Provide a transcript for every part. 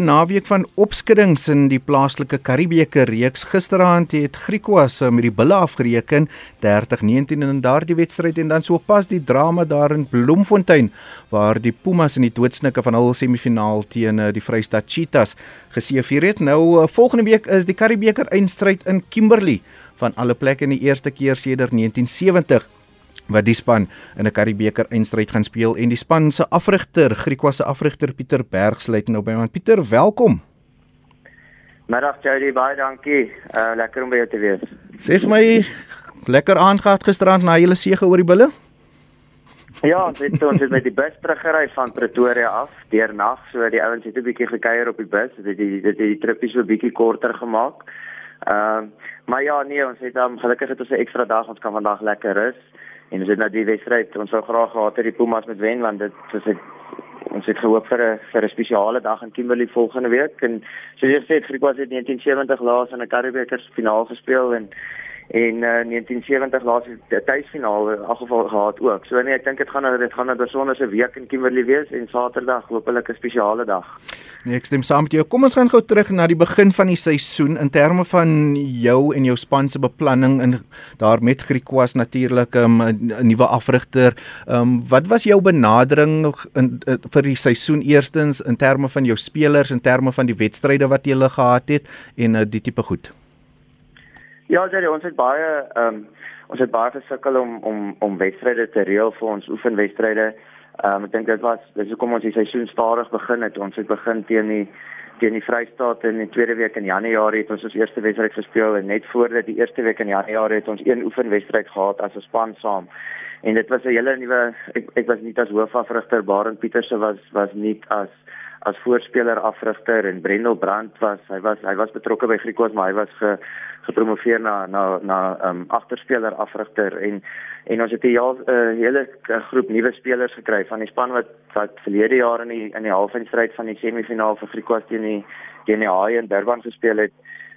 'n naweek van opskuddings in die plaaslike Karibeker reeks. Gisteraand het Griquas met die Bulle afgereken 30-19 in daardie wedstryd en dan so pas die drama daar in Bloemfontein waar die Pumas in die doodsnike van hul semifinaal teen eh, die Vrystaat Cheetahs geseëvier het. Nou eh, volgende week is die Karibeker eindstryd in Kimberley van alle plekke in die eerste keer sedert 1970 wat die span in 'n Karibeker eindstryd gaan speel en die span se afrigter, Griekwa se afrigter Pieter Berg sluit nou by my. Pieter, welkom. Middag Jody, baie dankie. Uh lekker om by jou te wees. Sê vir my lekker aangehad gisterand na julle sege oor die bulle? Ja, ons het ons het met die bus teruggery van Pretoria af deur nag, so die ouens het 'n bietjie gekuier op die bus, dit het die dit het die tripie so 'n bietjie korter gemaak. Ehm uh, maar ja, nee, ons het um, gelukkig het ons 'n ekstra dag, ons kan vandag lekker rus. En ons het nou die wedstryd, ons sou graag gehad het die Pumas met wen want dit soos ek ons het gehoop vir 'n vir 'n spesiale dag in Kimberley volgende week. En soos jy gesê het Griekwas het 1970 laas in 'n Karibeker finaal gespeel en en uh, 1970 laas het die tuisfinaal in elk geval gehad ook. So nee, ek dink dit gaan dit gaan 'n besondere week in Kimberley wees en Saterdag hopelik 'n spesiale dag. Nee, ek stem saam met jou. Kom ons gaan gou terug na die begin van die seisoen in terme van jou en jou span se beplanning in daar met Griekwas natuurlik um, 'n um, nuwe afrigter. Ehm um, wat was jou benadering in, in vir die seisoen eerstens in terme van jou spelers in terme van die wedstryde wat jy gele gehad het en uh, die tipe goed? Ja, Jerry, ons het baie ehm um, ons het baie gesukkel om om om wedstryde te reël vir ons oefenwedstryde. Ehm um, ek dink dit was dis hoekom ons die seisoen stadig begin het. Ons het begin teen die teen die Vrystaat in die tweede week in Januarie het ons ons eerste wedstryd gespeel en net voor dit die eerste week in Januarie het ons een oefenwedstryd gehad as 'n span saam. En dit was 'n hele nuwe ek ek was nie as hoofafrigter Barend Pieterse was was nie as as voorspeler afrigter en Brendel Brandt was hy was hy was betrokke by Griekwas maar hy was ge, gepromoveer na na na um, agterspeler afrigter en en ons het 'n heel uh, hele groep nuwe spelers gekry van die span wat wat verlede jaar in die in die halffinale van die semifinaal vir Griekwas teen die teen die Haie in Durban gespeel het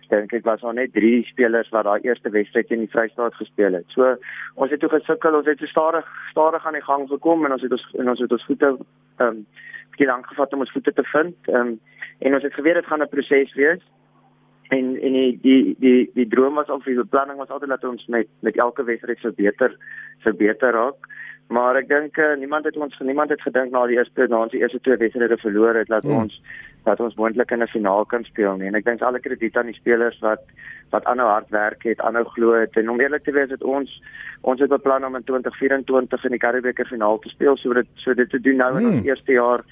dink ek was daar net 3 spelers wat daai eerste wedstryd in die Vrystaat gespeel het. So ons het toe gesukkel, ons het so stadig stadig aan die gang gekom en ons het ons en ons het ons voete ehm um, bietjie lank gevat om ons voete te vind. Ehm um, en ons het geweet dit gaan 'n proses wees. En en die die die die droom was of die beplanning was altyd dat ons met met elke wedstryd so beter so beter raak. Maar ek dink uh, niemand het ons niemand het gedink na die eerste na ons eerste twee wedstryde verloor het dat hmm. ons dat ons moontlik in 'n finaal kan speel nie. En ek dink alle krediet aan die spelers wat wat aanhou hard werk het, aanhou glo het en om eerlik te wees het ons ons het beplan om in 2024 in die Karibeker finaal te speel so dit so dit te doen nou in hmm. ons eerste jaar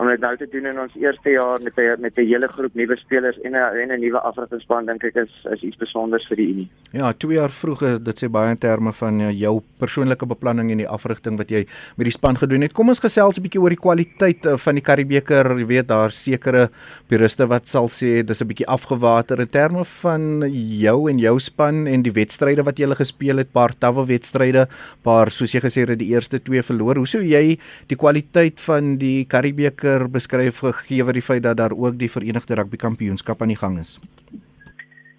om dit nou te doen in ons eerste jaar met 'n met 'n hele groep nuwe spelers en 'n en 'n nuwe afrigterspan dink ek is is iets spesiaals vir die Unie. Ja, 2 jaar vroeg dit sê baie in terme van uh, jou persoonlike beplanning en die afrigting wat jy met die span gedoen het. Kom ons gesels 'n bietjie oor die kwaliteit uh, van die Karibeker. Jy weet daar sekere puriste wat sal sê dis 'n bietjie afgewater in terme van jou en jou span en die wedstryde wat jy gele gespeel het, paar tawwe wedstryde, paar soos jy gesê het die eerste 2 verloor. Hoe sou jy die kwaliteit van die Karibeker beter beskryf gegee wat die feit dat daar ook die Verenigde Rugby Kampioenskap aan die gang is?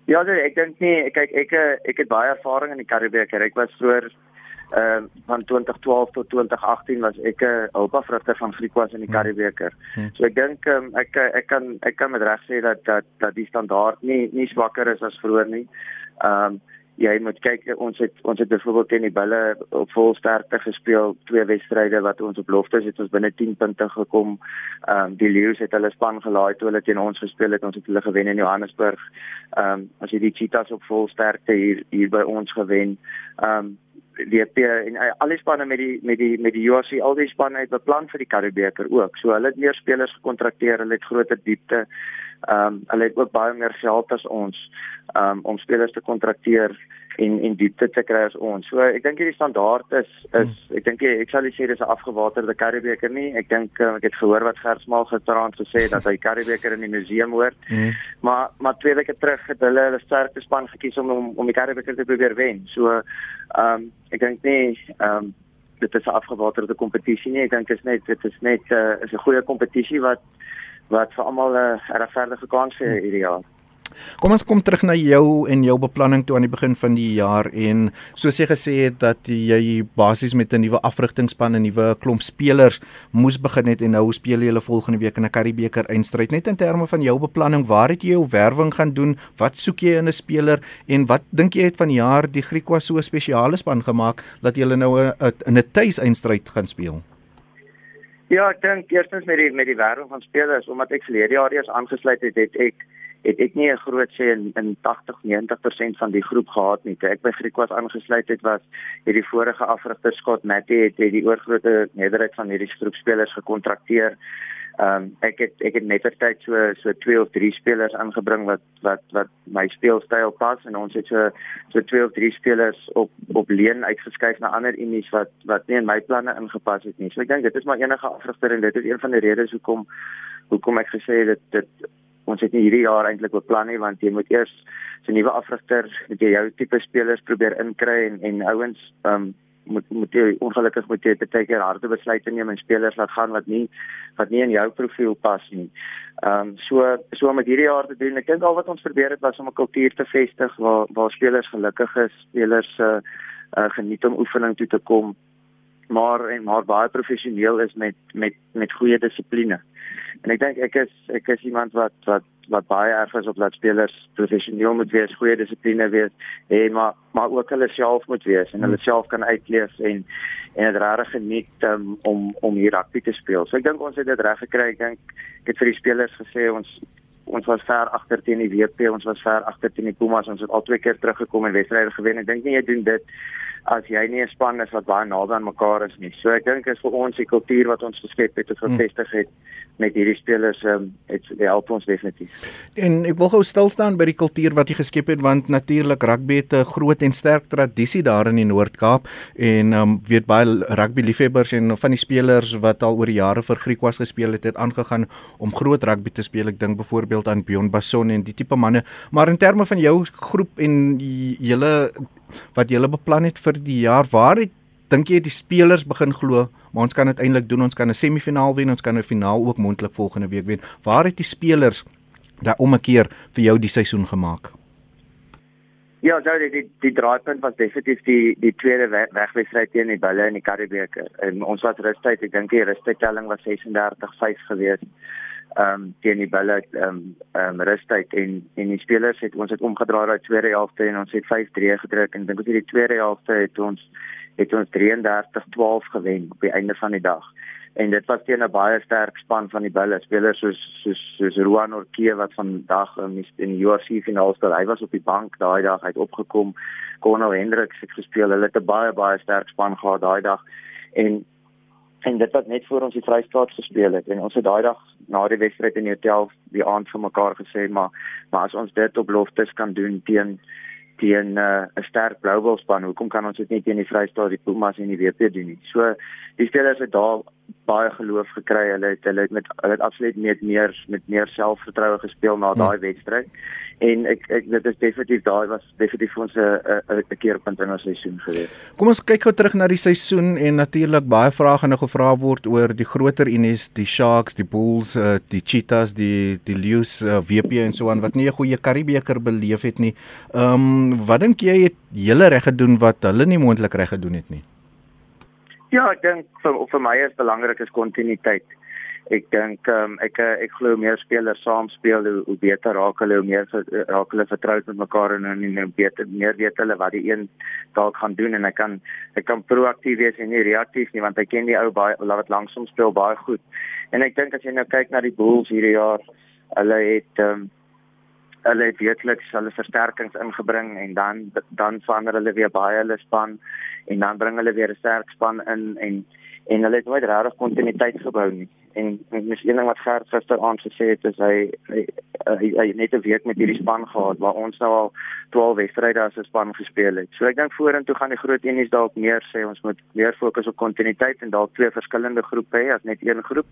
Ja, nee, ek dink nie, kyk ek ek het baie ervaring in die Karibeker. Ek was vroeër ehm uh, van 2012 tot 2018 was ek 'n hulpafrigter van Griekwas in die Karibeker. Hmm. So ek dink um, ek ek kan ek kan met reg sê dat dat dat die standaard nie nie swakker is as vroeër nie. Ehm um, jy moet kyk ons het ons het byvoorbeeld teen die bulle op vol sterkte gespeel twee wedstryde wat ons op lofte het ons binne 10 punte gekom. Ehm um, die Lions het hulle span gelaai toe hulle teen ons gespeel het ons het hulle gewen in Johannesburg. Ehm um, as jy die Cheetahs op vol sterkte hier hier by ons gewen. Ehm um, EP en al die spanne met die met die met die URC al die spanne het beplan vir die Karibeker ook. So hulle het meer spelers gekontrakteer, hulle het groter diepte. Ehm um, hulle het ook baie meer geld as ons um, om spelers te kontrakteer en en diepte te kry as ons. So ek dink hierdie standaard is is hmm. ek dink ek sal sê dis 'n afgewaterde Karibeker nie. Ek dink um, ek het gehoor wat Gersmal gisterand gesê dat hy Karibeker in die museum hoort. Mm. Maar maar twee weke terug het hulle hulle sterkste span gekies om om, om die Karibeker te probeer wen. So ehm um, ek dink nie ehm um, dit is 'n afgewaterde kompetisie nie. Ek dink dit is net dit is net 'n uh, is 'n goeie kompetisie wat wat vir almal 'n uh, regverdige kans gee hierdie jaar. Kom ons kom terug na jou en jou beplanning toe aan die begin van die jaar en soos jy gesê het dat jy basies met 'n nuwe afrigtingspan en 'n nuwe klomp spelers moes begin het en nou speel jy hulle volgende week in 'n Karibeker eindstryd. Net in terme van jou beplanning, waar het jy jou werwing gaan doen? Wat soek jy in 'n speler en wat dink jy het van die jaar die Griekwa so spesiale span gemaak dat jy nou in 'n tuis eindstryd gaan speel? Ja, ek dink eerstens met die met die wêreld van spelers omdat ek verlede jaar eers aangesluit het, het ek het ek nie 'n groot sê in in 80 90% van die groep gehad nie. Toe ek by Griek was aangesluit het, was het die vorige afrigter Scott Matty het, het die oorgrootste meerderheid van hierdie groepspelers gekontrakteer. Ehm um, ek het ek het nettertyd so so twee of drie spelers aangebring wat wat wat my speelstyl pas en ons het so so twee of drie spelers op op leen uitgeskuif na ander unies wat wat nie in my planne ingepas het nie. So ek dink dit is maar enige afrigter en dit is een van die redes hoekom hoekom ek gesê het dit dit ons het nie hierdie jaar eintlik beplan nie want jy moet eers 'n nuwe afrigter met jou tipe spelers probeer inkry en en ouens um moet moet jy ongelukkig moet jy baie keer harde besluite neem en spelers laat gaan wat nie wat nie in jou profiel pas nie. Ehm um, so so om dit hierdie jaar te doen. Ek dink al wat ons probeer het was om 'n kultuur te vestig waar waar spelers gelukkig is, spelers uh, uh geniet om oefening toe te kom maar en maar baie professioneel is met met met goeie dissipline. En ek dink ek is ek is iemand wat wat wat baie erg is op dat spelers professioneel moet wees, goeie dissipline wees, en maar maar ook hulle self moet wees en hulle self kan uitleef en en dit regtig geniet um, om om hier rugby te speel. So ek dink ons het dit reg gekry. Ek dink ek het vir die spelers gesê ons ons was ver agter teen die WP, ons was ver agter teen die Pumas, ons het al twee keer teruggekom en wedstryde gewen. Ek dink nie jy doen dit as jy nie 'n span is wat baie naby aan mekaar is nie. So ek dink is vir ons die kultuur wat ons geskep het, het gevestig het met hierdie spelers ehm um, dit help ons definitief. En ek wil gou stil staan by die kultuur wat jy geskep het want natuurlik rugby het 'n groot en sterk tradisie daar in die Noord-Kaap en ehm um, weet baie rugby liefhebbers en van die spelers wat al oor jare vir Griekwas gespeel het, het aangegaan om groot rugby te speel. Ek dink byvoorbeeld aan Bjorn Basson en die tipe manne, maar in terme van jou groep en julle wat jy beplan het vir die jaar. Waar het dink jy die spelers begin glo, maar ons kan dit eintlik doen. Ons kan 'n semifinaal wen, ons kan 'n finaal ook moontlik volgende week wen. Waar het die spelers daai om 'n keer vir jou die seisoen gemaak? Ja, so die die, die draaipunt was definitief die die tweede wegwedstryd teen die Bulle in die Karibeker. En ons was rustyd, ek dink die rustydtelling was 36-5 geweest ehm um, teen die balle ehm um, ehm um, rustyd en en die spelers het ons het omgedraai daai tweede helfte en ons het 5-3 gedruk en dink ek die tweede helfte het ons het ons 33-12 gewen op die einde van die dag. En dit was teen 'n baie sterk span van die balle spelers soos soos soos Ruan Orkie wat vandag um, in die UFC finaal speel. Hy was op die bank daai dag, het opgekom. Conor Hendricks het gespeel. Hulle het 'n baie baie sterk span gehad daai dag. En en dit wat net voor ons die Vrystaat gespeel het en ons het daai dag na die wedstryd in die hotel die aand vir mekaar gesê maar maar as ons dit op loftes kan doen teen teen uh, 'n uh, sterk Bluebell span hoekom kan ons dit nie teen die Vrystaat die Pumas en die WP doen nie? So die spelers het daar baie geloof gekry hulle het hulle het met hulle het absoluut met meer met meer selfvertroue gespeel na daai hmm. wedstryd en ek ek dit is definitief daai was definitief ons 'n 'n keerpunt in ons seisoen gewees. Kom ons kyk gou terug na die seisoen en natuurlik baie vrae gaan nou gevra word oor die groter unies, die Sharks, die Bulls, uh, die Cheetahs, die die Lions, uh, WP en so aan wat nie 'n goeie Karibeker beleef het nie. Ehm um, wat dink jy het julle reg gedoen wat hulle nie moontlik reg gedoen het nie? Ja, ek dink vir vir my is belangrik is kontinuïteit. Ek dink um, ek ek glo meer spelers saam speel hoe, hoe beter raak hulle hoe meer raak hulle vertroud met mekaar en en, en beter meer weet hulle wat die een dalk gaan doen. En ek kan ek kan proaktief wees en nie reaktief nie want ek ken die ou baie wat langsom speel baie goed. En ek dink as jy nou kyk na die Bulls hierdie jaar hulle het um, hulle het werklik hulle versterkings ingebring en dan dan verander hulle weer baie hulle span en dan bring hulle weer 'n sterk span in en en hulle het nooit regtig kontinuïteit gebou nie en en mis een ding wat Gert gister aand gesê het is hy hy, hy hy net 'n week met hierdie span gehad waar ons nou al 12 wedstryde as 'n span gespeel het. So ek dink vorentoe gaan die groot enies dalk meer sê ons moet meer fokus op kontinuïteit en dalk twee verskillende groepe hê as net een groep.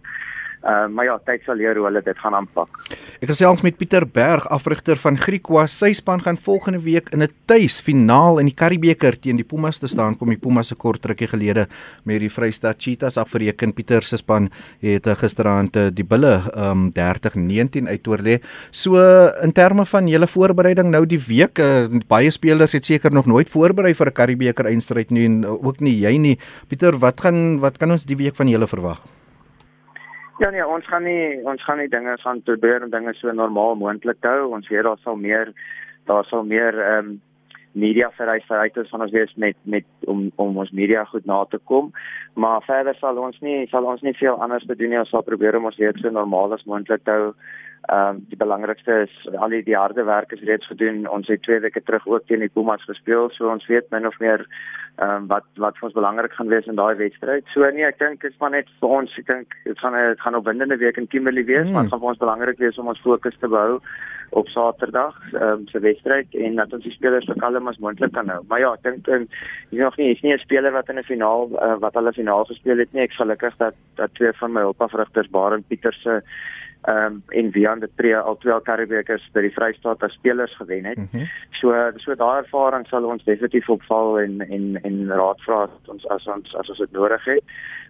Uh, maar ja, tyd sal leer hoe hulle dit gaan aanpak. Ek gesels met Pieter Berg, afrigter van Griekwa. Sy span gaan volgende week in 'n tuisfinaal in die Karibeker teen die Pumas te staan. Kom die Pumas se kort rukkie gelede met die Vrystaat Cheetahs afreken. Pieter se span het uh, gisteraand uh, die Bulle um 30-19 uitoorlê. So in terme van julle voorbereiding nou die week, uh, baie spelers het seker nog nooit voorberei vir 'n Karibeker eindstryd nie en uh, ook nie jy nie. Pieter, wat gaan wat kan ons die week van julle verwag? Ja nee, ons gaan nie ons gaan nie dinge gaan probeer om dinge so normaal moontlik hou. Ons weet daar sal meer daar sal meer um, media vereistes van ons wees met met om om ons media goed na te kom. Maar verder sal ons nie sal ons nie veel anders doen nie. Ons sal probeer om ons weer so normaal as moontlik hou. Ehm um, die belangrikste is al die, die harde werk is reeds gedoen. Ons het 2 weke terug ook teen die Pumas gespeel, so ons weet min of meer ehm um, wat wat vir ons belangrik gaan wees in daai wedstryd. So nee, ek dink dit is maar net vir ons, ek dink dit gaan dit gaan 'n opwindende week in Kimberley wees, hmm. maar dit gaan vir ons belangrik wees om ons fokus te behou op Saterdag ehm um, se wedstryd en dat ons die spelers so kalm as moontlik kan hou. Maar ja, ek dink um, hier nog nie, is nie 'n speler wat in 'n finaal uh, wat hulle finaal gespeel het nie. Ek gelukkig dat dat twee van my hulpafrigters, Barend Pieterse ehm um, en Wian de Pre al twee Karibekers by die Vrystaat as spelers gewen het. Mm -hmm. So so daai ervaring sal ons definitief opval en en en raad vra ons as ons as ons dit nodig het.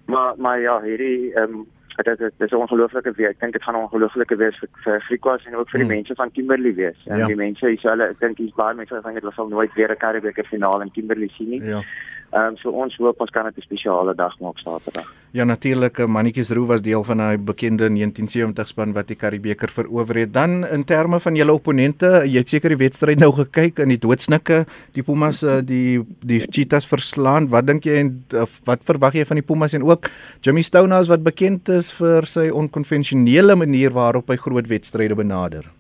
Maar maar ja, hierdie ehm um, dit dit is 'n ongelooflike week. Ek dink dit gaan 'n ongelooflike wees vir vir Griekwas en ook vir die mm. mense van Kimberley wees. En ja. die mense hier sal ek dink dis baie mense wat dink hulle sal nooit weer 'n Karibeker finaal in Kimberley sien nie. Ja. Ehm um, so ons hoop ons kan dit 'n spesiale dag maak Saterdag. Ja natuurlik, eh, Mannetjies Roo was deel van daai bekende 1970 span wat die Karibeker verower het. Dan in terme van julle opponente, jy het seker die wedstryd nou gekyk in die doodsnikke, die Pumas eh, die die Cheetahs verslaan. Wat dink jy en wat verwag jy van die Pumas en ook Jimmy Stonehouse wat bekend is vir sy onkonvensionele manier waarop hy groot wedstryde benader?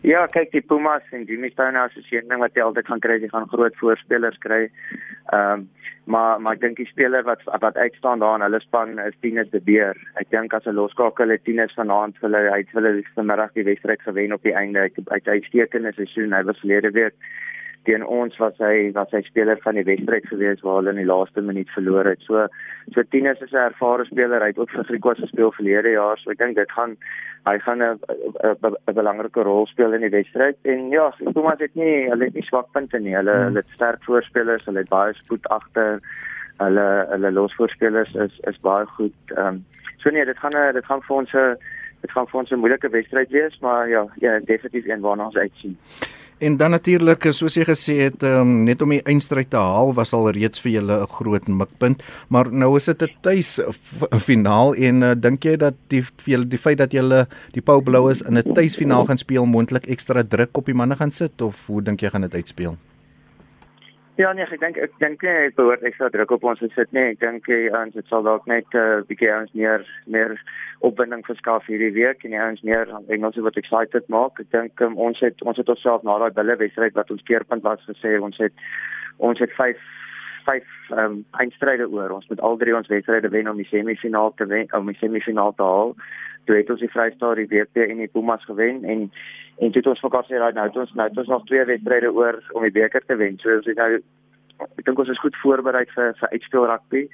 Ja, kyk die Pumas en Jimmy Stonehouse is een ding wat jy altyd gaan kry, jy gaan groot voorspelers kry. Ehm um, maar maar ek dink die speler wat wat uitstaan daar in hulle span is Tinus de Beer. Ek dink as 'n loskakel het Tinus vanaand vir hulle hy het vir hulle vanmiddag die wedstryd gewen op die einde. Hy het uitstekende seisoen. Hy was verlede week teen ons was hy was hy speler van die wedstryd gewees waar hulle in die laaste minuut verloor het. So so Tinus is 'n ervare speler. Hy het ook vir Griekwas gespeel verlede jaar. So ek dink dit gaan hy gaan 'n 'n belangrike rol speel in die wedstryd. En ja, Thomas het nie hulle het nie swakpunte nie. Hulle hmm. hulle het sterk voorspelers, hulle het baie spoed agter. Hulle hulle losvoorspelers is is baie goed. Ehm um, so nee, dit gaan 'n dit gaan vir ons 'n dit gaan vir ons 'n moeilike wedstryd wees, maar ja, ja, definitief een waarna ons uitsien. En dan natuurlik soos jy gesê het um, net om die eindstryd te haal was al reeds vir julle 'n groot mikpunt, maar nou is dit 'n tuis finaal en uh, dink jy dat die vir julle die feit dat julle die Pau Blouers in 'n tuisfinaal gaan speel moontlik ekstra druk op die manne gaan sit of hoe dink jy gaan dit uitspeel? Ja nee, ek dink ek dink nie ek behoort ekstra druk op ons sit nie. Ek dink jy ons dit sal dalk net 'n uh, eh, bietjie ons meer meer opwinding verskaf hierdie week en ons meer Engels wat excited maak. Ek dink um, ons het ons het onsself na daai bulle wedstryd wat ons keerpunt was gesê ons het ons het 5 vyf ehm um, eindstryde oor. Ons moet al drie ons wedstryde wen om die semifinaal te wen, om die semifinaal te haal. Toe het ons die Vrystaat, die WP en die Pumas gewen en en toe het ons mekaar sê nou, ons nou ons nog twee wedstryde oor om die beker te wen. So ons het nou ek dink ons is goed voorberei vir vir uitspeel rugby.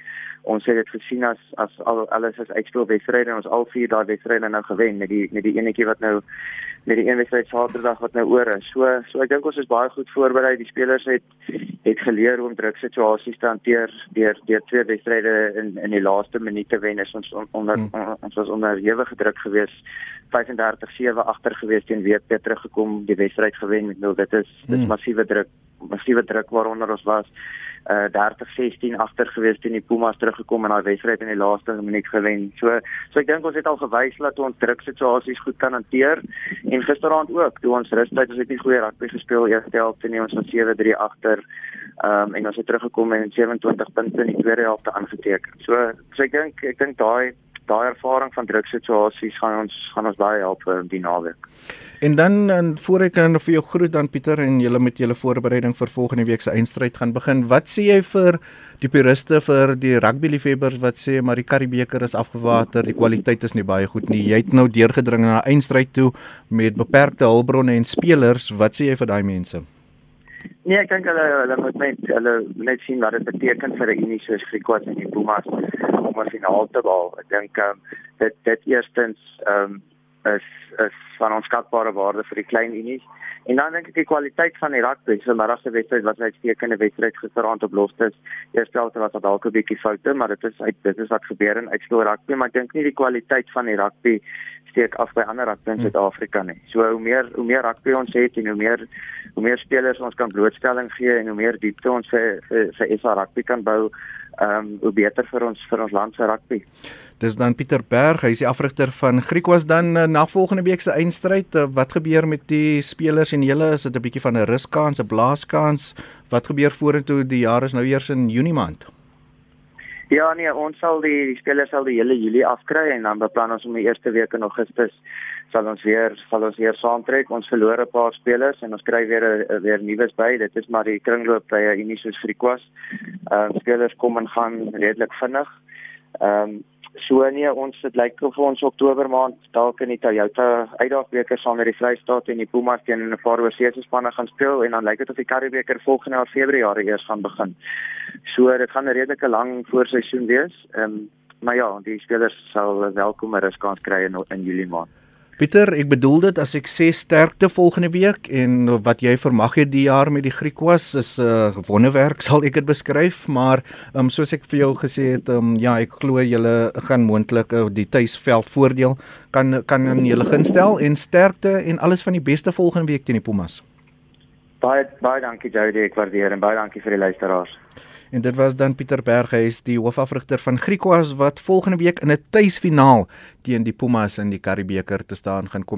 Ons het dit gesien as as al alles is uitspeel wedstryde en ons al vier daai wedstryde nou gewen met die met die enetjie wat nou met die een wedstryd Saterdag wat nou oor is. So so ek dink ons is baie goed voorberei. Die spelers het het geleer hoe om druksituasies te hanteer deur deur twee wedstryde in in die laaste minute wen is ons onder hmm. ons was onder ewige druk gewees 35-7 agter gewees teen WP teruggekom die wedstryd gewen met 0 dit is dis hmm. massiewe druk massiewe druk waaronder ons was uh 30-16 agter gewees teen die Pumas teruggekom en daai wedstryd in die laaste minuut gewen. So so ek dink ons het al gewys dat ons druksituasies goed kan hanteer en gisteraand ook toe ons rustyd ons het nie goeie rugby gespeel eerste helfte nie ons was 7-3 agter. Um en ons het teruggekom en 27 punte in die tweede helfte aangeteken. So so ek dink ek dink daai daai ervaring van druksituasies gaan ons gaan ons baie help in die naweek. En dan en voor ek dan vir jou groet dan Pieter en julle met julle voorbereiding vir volgende week se eindstryd gaan begin. Wat sê jy vir die puriste vir die rugby liefhebbers wat sê maar die Karibeker is afgewater, die kwaliteit is nie baie goed nie. Jy het nou deurgedring na eindstryd toe met beperkte hulpbronne en spelers. Wat sê jy vir daai mense? Nee, ek dink hulle hulle moet net hulle net sien wat dit beteken vir 'n unie soos Griquas en die Pumas om 'n finaal te behaal. Ek dink um, dit dit eerstens ehm um, is is van onskatbare waarde vir die klein unies. En dan dink ek die kwaliteit van die rugby, maar se wedstryd was 'n uitstekende wedstryd gisteraand op Loftus. Eerste helfte was dalk 'n bietjie foute, maar dit is uit dit is wat gebeur in uitspeel rugby, maar ek dink nie die kwaliteit van die rugby steek af by ander rugby in hmm. Suid-Afrika nie. So hoe meer hoe meer rugby ons het en hoe meer hoe meer spelers ons kan blootstelling gee en hoe meer diepte ons vir vir, vir SA rugby kan bou, ehm um, hoe beter vir ons vir ons land se rugby. Dis dan Pieter Berg, hy is die afrigter van Griekwas dan uh, na volgende week se eindstryd. Uh, wat gebeur met die spelers en julle? Is dit 'n bietjie van 'n ruskans, 'n blaaskans? Wat gebeur vorentoe die jaar is nou eers in Junie maand? Ja nee, ons sal die, die spelers sal die hele Julie afkry en dan beplan ons om die eerste week in Augustus sal ons weer sal ons weer saamtrek. Ons verloor 'n paar spelers en ons kry weer weer nuus by. Dit is maar die kringloop by 'n Unie soos Griekwas. Ehm uh, spelers kom en gaan redelik vinnig. Ehm um, So nee, ons dit lyk of ons Oktober maand dalk in die Toyota uitdagbeker saam met die Vrystaat en die Pumas teen 'n paar oorseese spanne gaan speel en dan lyk dit of die Karibebeker volgende jaar Februarie eers gaan begin. So dit gaan 'n redelike lang voorseisoen wees. Ehm um, maar ja, die spelers sal welkom 'n ruskans kry in, in Julie maand. Pieter, ek bedoel dit as ek sê sterkte volgende week en wat jy vermag het die jaar met die Griekwas is 'n uh, wonderwerk sal ek dit beskryf, maar um, soos ek vir jou gesê het, um, ja, ek glo julle gaan moontlik uh, die tuisveld voordeel kan kan in julle gunstel en sterkte en alles van die beste volgende week teen die Pumas. Baie baie dankie Jody, ek waardeer en baie dankie vir die luisteraars. En dit was dan Pieter Berghuis, die hoofafrigter van Griquas wat volgende week in 'n tuisfinaal teen die Pumas in die Karibebeker te staan gaan kom.